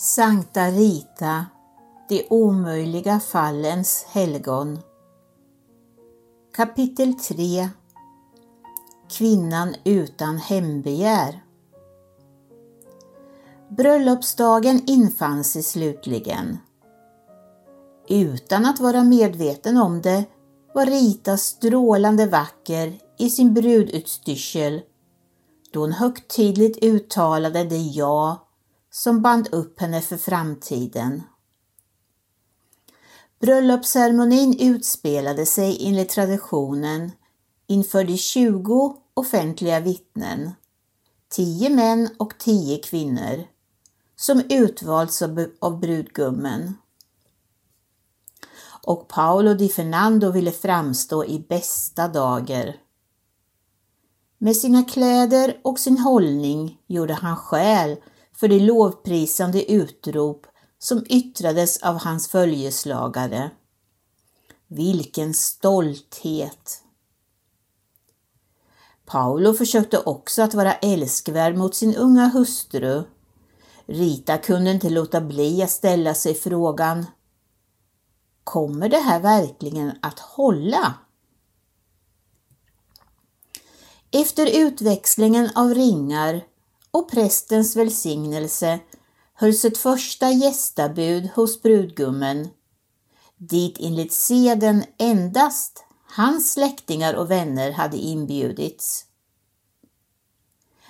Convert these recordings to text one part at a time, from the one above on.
Sankta Rita, de omöjliga fallens helgon. Kapitel 3 Kvinnan utan hembegär Bröllopsdagen infann sig slutligen. Utan att vara medveten om det var Rita strålande vacker i sin brudutstyrsel då hon högtidligt uttalade det ja som band upp henne för framtiden. Bröllopsceremonin utspelade sig enligt traditionen inför de 20 offentliga vittnen, 10 män och 10 kvinnor, som utvalts av brudgummen. Och Paolo di Fernando ville framstå i bästa dager. Med sina kläder och sin hållning gjorde han skäl för de lovprisande utrop som yttrades av hans följeslagare. Vilken stolthet! Paolo försökte också att vara älskvärd mot sin unga hustru. Rita kunde inte låta bli att ställa sig frågan Kommer det här verkligen att hålla? Efter utväxlingen av ringar och prästens välsignelse hölls ett första gästabud hos brudgummen, dit enligt seden endast hans släktingar och vänner hade inbjudits.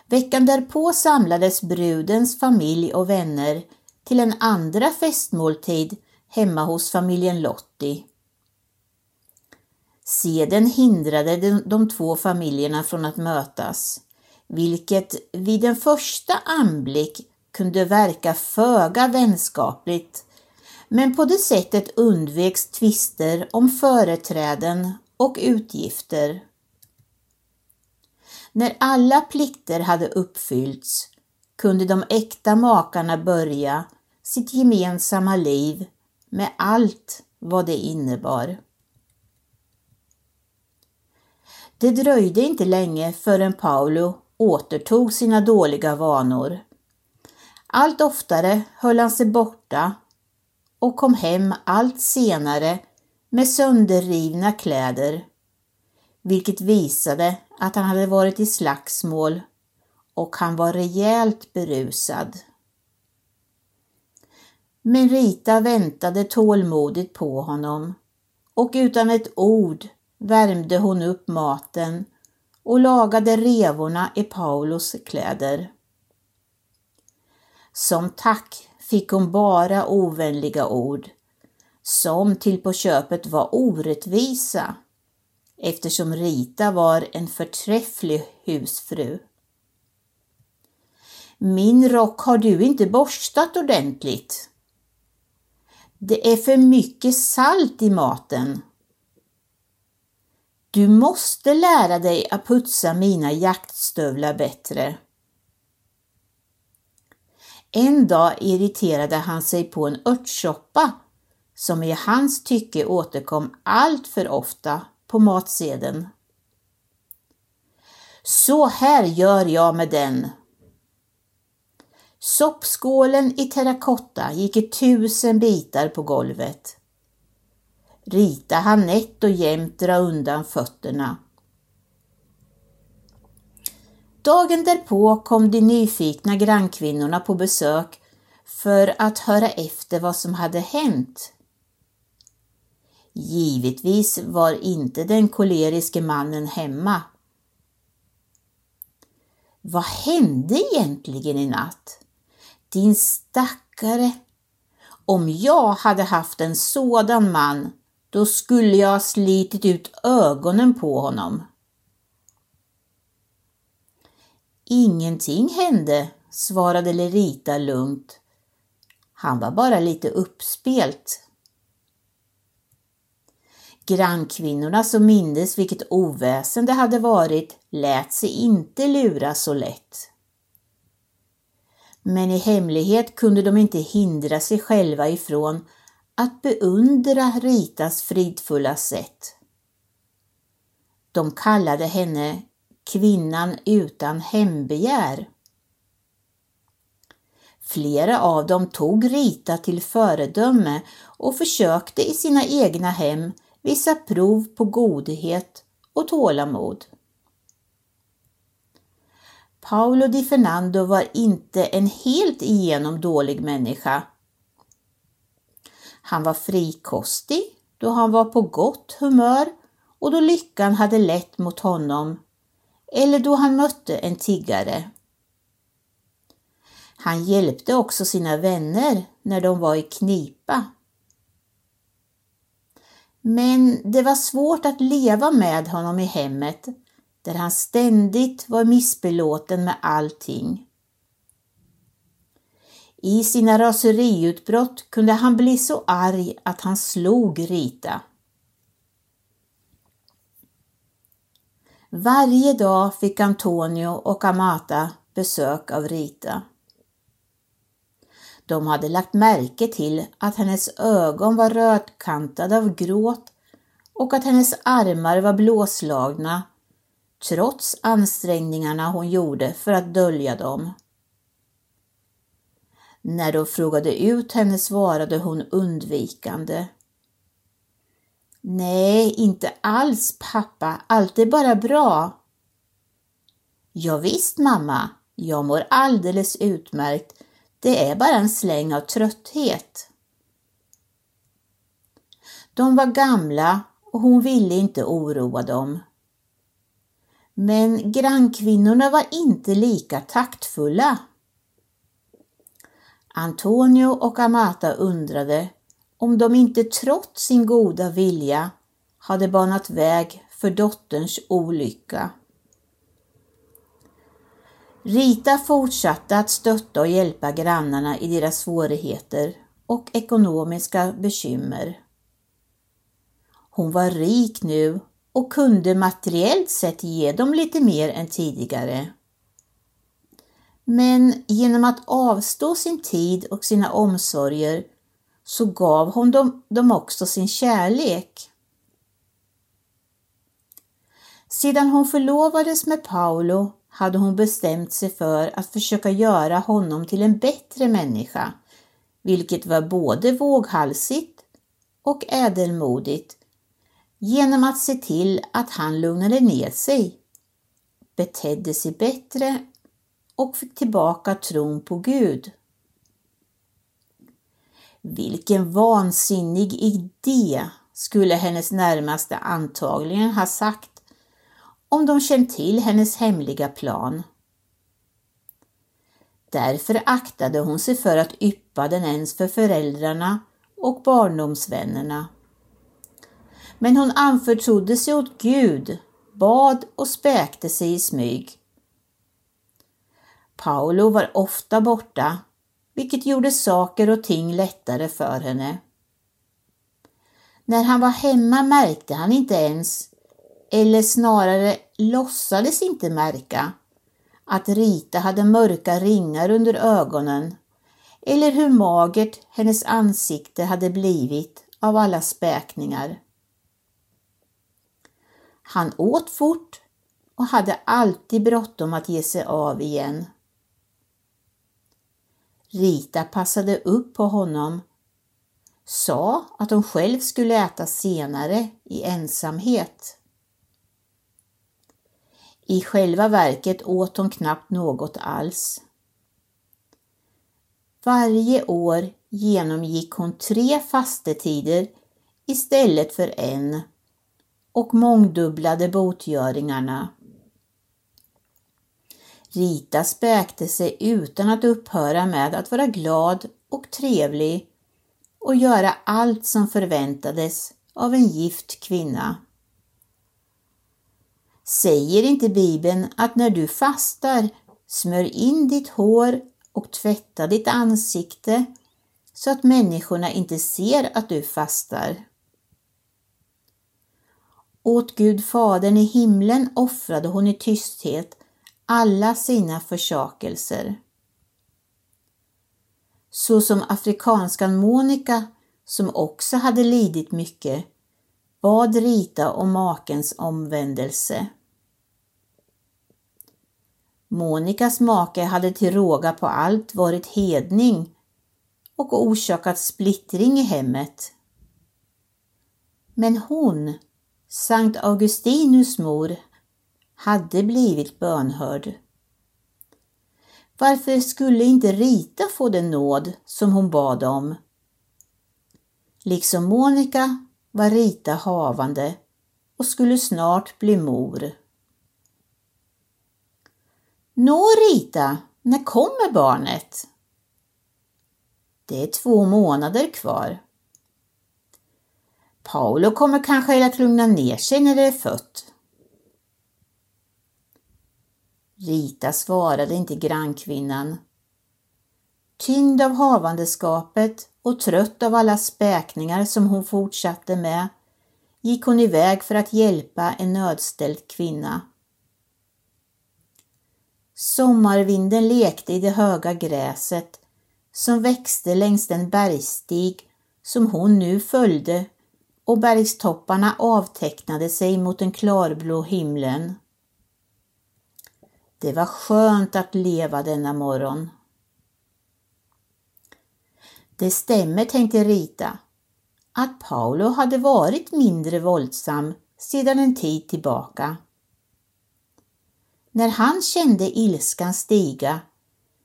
Veckan därpå samlades brudens familj och vänner till en andra festmåltid hemma hos familjen Lotti. Seden hindrade de två familjerna från att mötas, vilket vid en första anblick kunde verka föga vänskapligt, men på det sättet undveks tvister om företräden och utgifter. När alla plikter hade uppfyllts kunde de äkta makarna börja sitt gemensamma liv med allt vad det innebar. Det dröjde inte länge förrän Paolo återtog sina dåliga vanor. Allt oftare höll han sig borta och kom hem allt senare med sönderrivna kläder, vilket visade att han hade varit i slagsmål och han var rejält berusad. Men Rita väntade tålmodigt på honom och utan ett ord värmde hon upp maten och lagade revorna i Paulos kläder. Som tack fick hon bara ovänliga ord, som till på köpet var orättvisa, eftersom Rita var en förträfflig husfru. Min rock har du inte borstat ordentligt. Det är för mycket salt i maten. Du måste lära dig att putsa mina jaktstövlar bättre. En dag irriterade han sig på en örtsoppa som i hans tycke återkom allt för ofta på matsedeln. Så här gör jag med den. Soppskålen i terrakotta gick i tusen bitar på golvet. Rita han nätt och jämnt dra undan fötterna. Dagen därpå kom de nyfikna grannkvinnorna på besök för att höra efter vad som hade hänt. Givetvis var inte den koleriske mannen hemma. Vad hände egentligen i natt? Din stackare! Om jag hade haft en sådan man, då skulle jag ha slitit ut ögonen på honom. Ingenting hände, svarade Lerita lugnt. Han var bara lite uppspelt. Grannkvinnorna som mindes vilket oväsen det hade varit lät sig inte lura så lätt. Men i hemlighet kunde de inte hindra sig själva ifrån att beundra Ritas fridfulla sätt. De kallade henne kvinnan utan hembegär. Flera av dem tog Rita till föredöme och försökte i sina egna hem visa prov på godhet och tålamod. Paolo di Fernando var inte en helt igenom dålig människa. Han var frikostig då han var på gott humör och då lyckan hade lett mot honom eller då han mötte en tiggare. Han hjälpte också sina vänner när de var i knipa. Men det var svårt att leva med honom i hemmet där han ständigt var missbelåten med allting. I sina raseriutbrott kunde han bli så arg att han slog Rita. Varje dag fick Antonio och Amata besök av Rita. De hade lagt märke till att hennes ögon var rödkantade av gråt och att hennes armar var blåslagna trots ansträngningarna hon gjorde för att dölja dem. När de frågade ut henne svarade hon undvikande. Nej, inte alls pappa, allt är bara bra. Ja, visst mamma, jag mår alldeles utmärkt. Det är bara en släng av trötthet. De var gamla och hon ville inte oroa dem. Men grannkvinnorna var inte lika taktfulla. Antonio och Amata undrade om de inte trots sin goda vilja hade banat väg för dotterns olycka. Rita fortsatte att stötta och hjälpa grannarna i deras svårigheter och ekonomiska bekymmer. Hon var rik nu och kunde materiellt sett ge dem lite mer än tidigare. Men genom att avstå sin tid och sina omsorger så gav hon dem, dem också sin kärlek. Sedan hon förlovades med Paolo hade hon bestämt sig för att försöka göra honom till en bättre människa, vilket var både våghalsigt och ädelmodigt, genom att se till att han lugnade ner sig, betedde sig bättre och fick tillbaka tron på Gud. Vilken vansinnig idé, skulle hennes närmaste antagligen ha sagt om de känt till hennes hemliga plan. Därför aktade hon sig för att yppa den ens för föräldrarna och barndomsvännerna. Men hon anförtrodde sig åt Gud, bad och späkte sig i smyg. Paolo var ofta borta, vilket gjorde saker och ting lättare för henne. När han var hemma märkte han inte ens eller snarare låtsades inte märka, att Rita hade mörka ringar under ögonen eller hur magert hennes ansikte hade blivit av alla späkningar. Han åt fort och hade alltid bråttom att ge sig av igen. Rita passade upp på honom, sa att hon själv skulle äta senare i ensamhet. I själva verket åt hon knappt något alls. Varje år genomgick hon tre fastetider istället för en och mångdubblade botgöringarna. Rita späkte sig utan att upphöra med att vara glad och trevlig och göra allt som förväntades av en gift kvinna. Säger inte Bibeln att när du fastar, smör in ditt hår och tvätta ditt ansikte så att människorna inte ser att du fastar? Åt Gud Fadern i himlen offrade hon i tysthet alla sina försakelser. Så som afrikanskan Monica, som också hade lidit mycket, bad Rita om makens omvändelse. Monikas make hade till råga på allt varit hedning och orsakat splittring i hemmet. Men hon, Sankt Augustinus mor, hade blivit bönhörd. Varför skulle inte Rita få den nåd som hon bad om? Liksom Monica var Rita havande och skulle snart bli mor. Nå Rita, när kommer barnet? Det är två månader kvar. Paolo kommer kanske att lugna ner sig när det är fött. Rita svarade inte grannkvinnan. Tyngd av havandeskapet och trött av alla späkningar som hon fortsatte med gick hon iväg för att hjälpa en nödställd kvinna. Sommarvinden lekte i det höga gräset som växte längs den bergstig som hon nu följde och bergstopparna avtecknade sig mot den klarblå himlen. Det var skönt att leva denna morgon. Det stämmer, tänkte Rita, att Paolo hade varit mindre våldsam sedan en tid tillbaka. När han kände ilskan stiga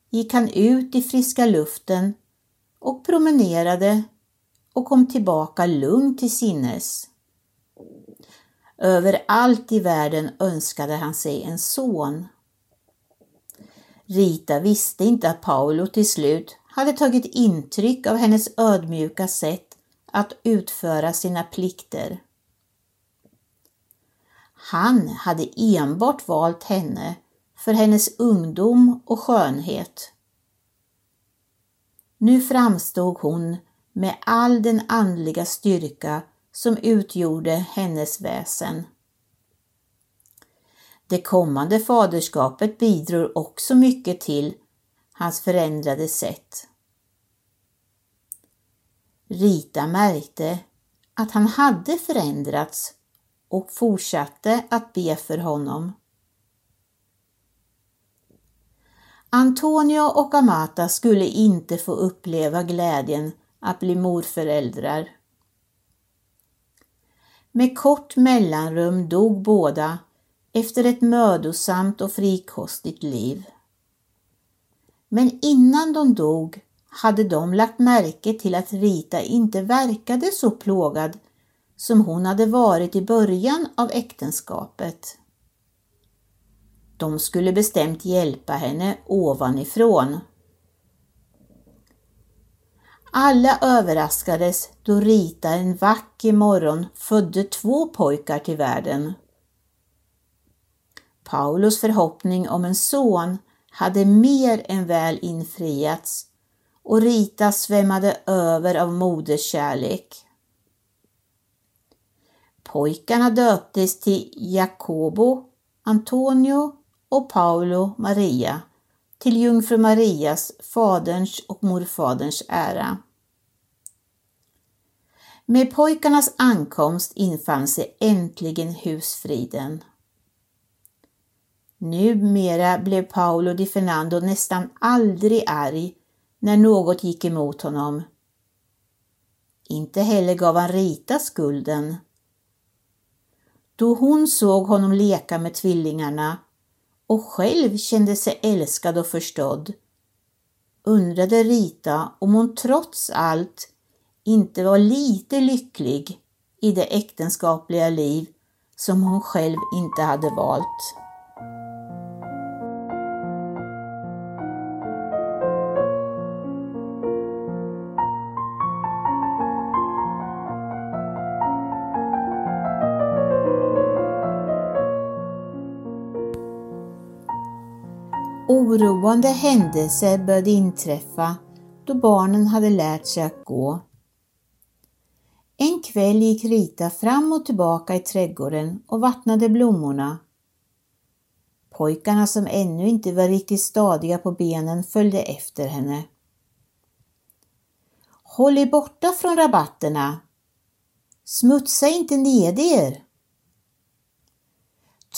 gick han ut i friska luften och promenerade och kom tillbaka lugn till sinnes. Överallt i världen önskade han sig en son. Rita visste inte att Paolo till slut hade tagit intryck av hennes ödmjuka sätt att utföra sina plikter. Han hade enbart valt henne för hennes ungdom och skönhet. Nu framstod hon med all den andliga styrka som utgjorde hennes väsen. Det kommande faderskapet bidrog också mycket till hans förändrade sätt. Rita märkte att han hade förändrats och fortsatte att be för honom. Antonio och Amata skulle inte få uppleva glädjen att bli morföräldrar. Med kort mellanrum dog båda efter ett mödosamt och frikostigt liv. Men innan de dog hade de lagt märke till att Rita inte verkade så plågad som hon hade varit i början av äktenskapet. De skulle bestämt hjälpa henne ovanifrån. Alla överraskades då Rita en vacker morgon födde två pojkar till världen. Paulus förhoppning om en son hade mer än väl infriats och Rita svämmade över av moderskärlek. Pojkarna döptes till Jacobo, Antonio och Paolo Maria till jungfru Marias, faderns och morfaderns ära. Med pojkarnas ankomst infann sig äntligen husfriden. Numera blev Paolo di Fernando nästan aldrig arg när något gick emot honom. Inte heller gav han Rita skulden. Då hon såg honom leka med tvillingarna och själv kände sig älskad och förstådd undrade Rita om hon trots allt inte var lite lycklig i det äktenskapliga liv som hon själv inte hade valt. Oroande händelser började inträffa då barnen hade lärt sig att gå. En kväll gick Rita fram och tillbaka i trädgården och vattnade blommorna. Pojkarna som ännu inte var riktigt stadiga på benen följde efter henne. Håll er borta från rabatterna! Smutsa inte ned er!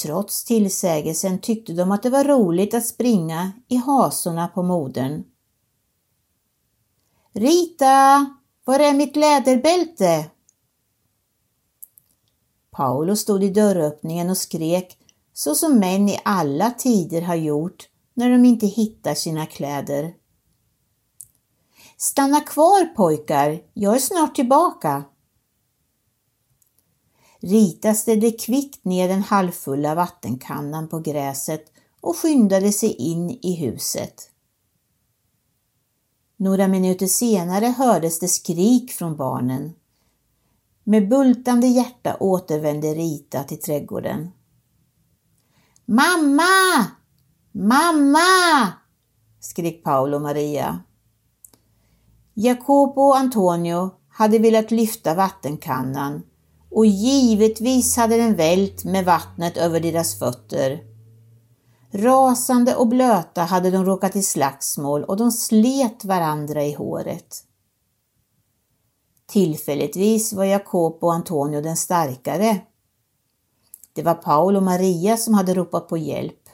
Trots tillsägelsen tyckte de att det var roligt att springa i hasorna på modern. Rita, var är mitt läderbälte? Paolo stod i dörröppningen och skrek så som män i alla tider har gjort när de inte hittar sina kläder. Stanna kvar pojkar, jag är snart tillbaka. Rita ställde kvickt ner den halvfulla vattenkannan på gräset och skyndade sig in i huset. Några minuter senare hördes det skrik från barnen. Med bultande hjärta återvände Rita till trädgården. Mamma! Mamma! skrek Paolo och Maria. Jacopo och Antonio hade velat lyfta vattenkannan och givetvis hade den vält med vattnet över deras fötter. Rasande och blöta hade de råkat i slagsmål och de slet varandra i håret. Tillfälligtvis var Jakob och Antonio den starkare. Det var Paul och Maria som hade ropat på hjälp.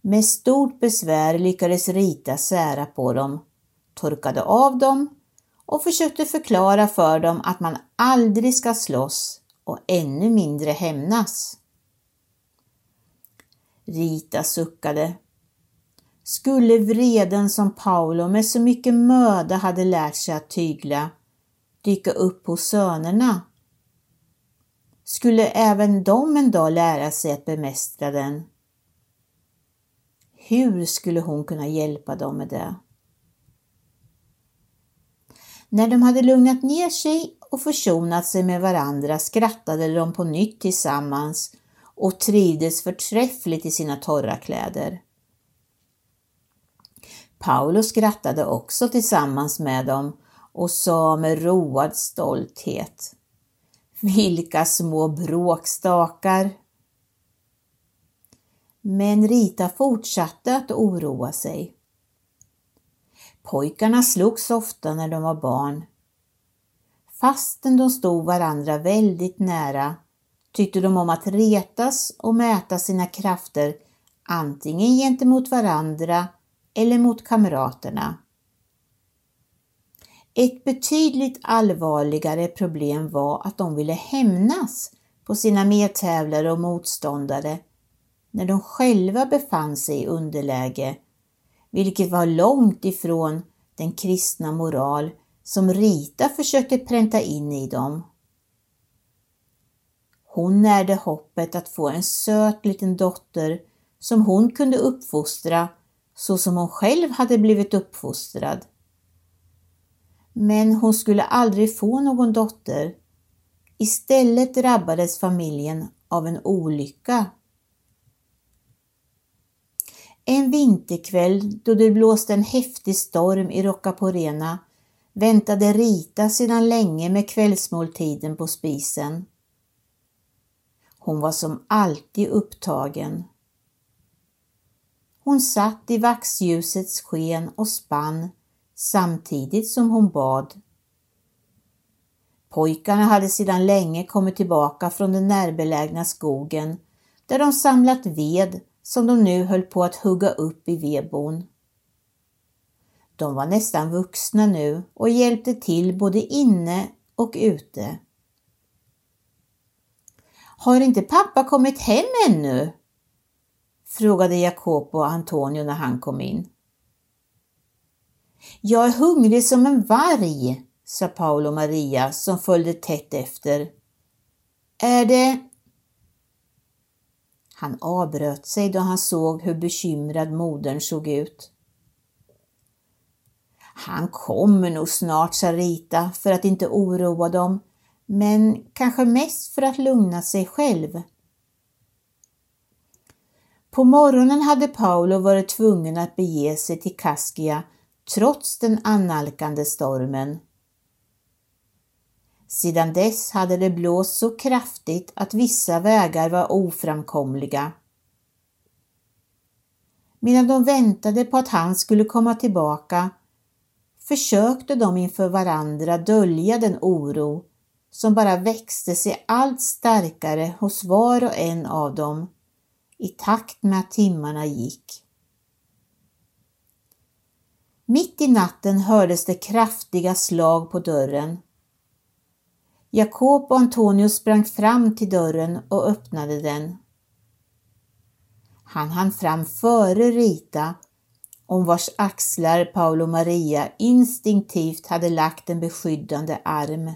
Med stort besvär lyckades Rita sära på dem, torkade av dem och försökte förklara för dem att man aldrig ska slåss och ännu mindre hämnas. Rita suckade. Skulle vreden som Paolo med så mycket möda hade lärt sig att tygla dyka upp hos sönerna? Skulle även de en dag lära sig att bemästra den? Hur skulle hon kunna hjälpa dem med det? När de hade lugnat ner sig och försonat sig med varandra skrattade de på nytt tillsammans och trivdes förträffligt i sina torra kläder. Paolo skrattade också tillsammans med dem och sa med road stolthet Vilka små bråkstakar! Men Rita fortsatte att oroa sig. Pojkarna slogs ofta när de var barn. Fastän de stod varandra väldigt nära tyckte de om att retas och mäta sina krafter antingen gentemot varandra eller mot kamraterna. Ett betydligt allvarligare problem var att de ville hämnas på sina medtävlare och motståndare när de själva befann sig i underläge, vilket var långt ifrån den kristna moral som Rita försökte pränta in i dem. Hon närde hoppet att få en söt liten dotter som hon kunde uppfostra så som hon själv hade blivit uppfostrad. Men hon skulle aldrig få någon dotter. Istället drabbades familjen av en olycka. En vinterkväll då det blåste en häftig storm i Rocaporena väntade Rita sedan länge med kvällsmåltiden på spisen. Hon var som alltid upptagen. Hon satt i vaxljusets sken och spann samtidigt som hon bad. Pojkarna hade sedan länge kommit tillbaka från den närbelägna skogen där de samlat ved som de nu höll på att hugga upp i vedbon. De var nästan vuxna nu och hjälpte till både inne och ute. Har inte pappa kommit hem ännu? frågade Jacopo och Antonio när han kom in. Jag är hungrig som en varg, sa Paolo och Maria som följde tätt efter. Är det... Han avbröt sig då han såg hur bekymrad modern såg ut. Han kommer nog snart, sa Rita för att inte oroa dem, men kanske mest för att lugna sig själv. På morgonen hade Paolo varit tvungen att bege sig till Kaskia trots den annalkande stormen. Sedan dess hade det blåst så kraftigt att vissa vägar var oframkomliga. Medan de väntade på att han skulle komma tillbaka försökte de inför varandra dölja den oro som bara växte sig allt starkare hos var och en av dem i takt med att timmarna gick. Mitt i natten hördes det kraftiga slag på dörren. Jakob och Antonio sprang fram till dörren och öppnade den. Han hann fram före Rita, om vars axlar Paolo Maria instinktivt hade lagt en beskyddande arm.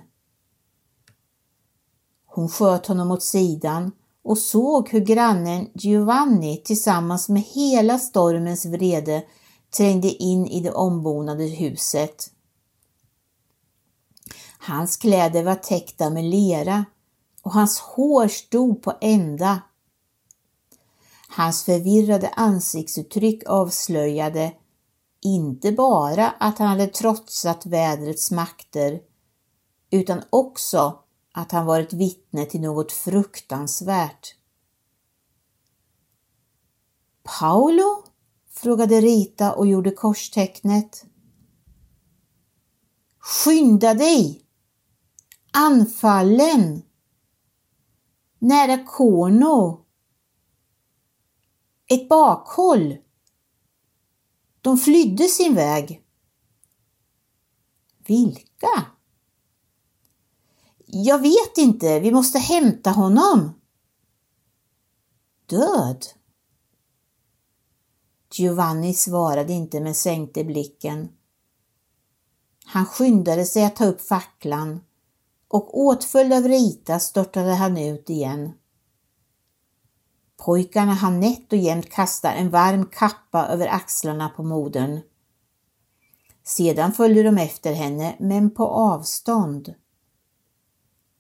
Hon sköt honom åt sidan och såg hur grannen Giovanni tillsammans med hela stormens vrede trängde in i det ombonade huset. Hans kläder var täckta med lera och hans hår stod på ända. Hans förvirrade ansiktsuttryck avslöjade inte bara att han hade trotsat vädrets makter utan också att han varit vittne till något fruktansvärt. Paolo? frågade Rita och gjorde korstecknet. Skynda dig! Anfallen! Nära Korno! Ett bakhåll! De flydde sin väg. Vilka? Jag vet inte, vi måste hämta honom. Död? Giovanni svarade inte men sänkte blicken. Han skyndade sig att ta upp facklan och åtföljd av Rita störtade han ut igen. Pojkarna hann nätt och jämnt kasta en varm kappa över axlarna på modern. Sedan följde de efter henne, men på avstånd.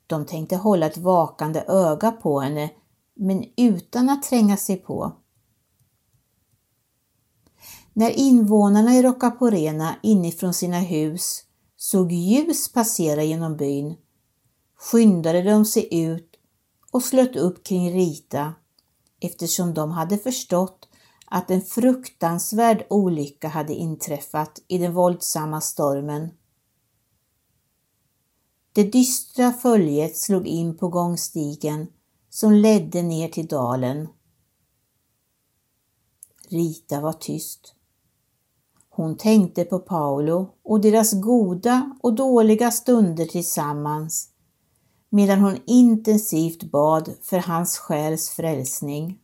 De tänkte hålla ett vakande öga på henne, men utan att tränga sig på. När invånarna i Rocaporena inifrån sina hus såg ljus passera genom byn skyndade de sig ut och slöt upp kring Rita eftersom de hade förstått att en fruktansvärd olycka hade inträffat i den våldsamma stormen. Det dystra följet slog in på gångstigen som ledde ner till dalen. Rita var tyst. Hon tänkte på Paolo och deras goda och dåliga stunder tillsammans medan hon intensivt bad för hans själs frälsning.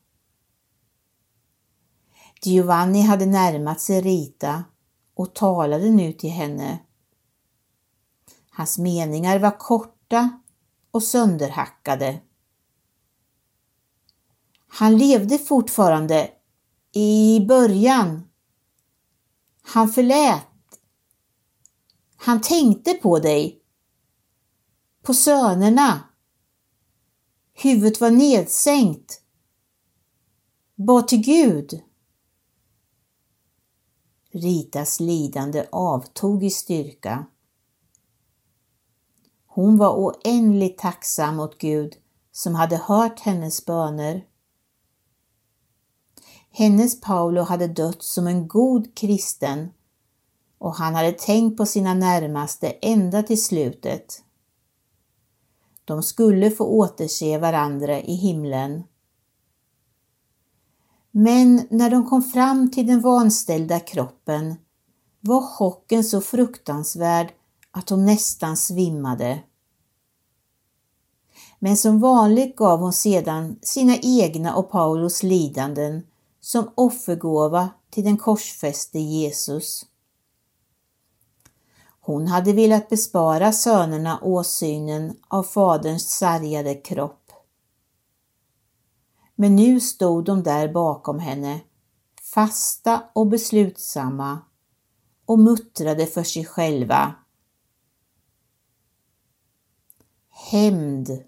Giovanni hade närmat sig Rita och talade nu till henne. Hans meningar var korta och sönderhackade. Han levde fortfarande i början. Han förlät. Han tänkte på dig på sönerna. Huvudet var nedsänkt. Bad till Gud. Ritas lidande avtog i styrka. Hon var oändligt tacksam mot Gud som hade hört hennes böner. Hennes Paolo hade dött som en god kristen och han hade tänkt på sina närmaste ända till slutet. De skulle få återse varandra i himlen. Men när de kom fram till den vanställda kroppen var chocken så fruktansvärd att hon nästan svimmade. Men som vanligt gav hon sedan sina egna och Paulus lidanden som offergåva till den korsfäste Jesus. Hon hade velat bespara sönerna åsynen av faderns sargade kropp. Men nu stod de där bakom henne, fasta och beslutsamma och muttrade för sig själva. Hämnd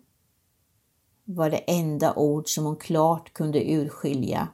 var det enda ord som hon klart kunde urskilja.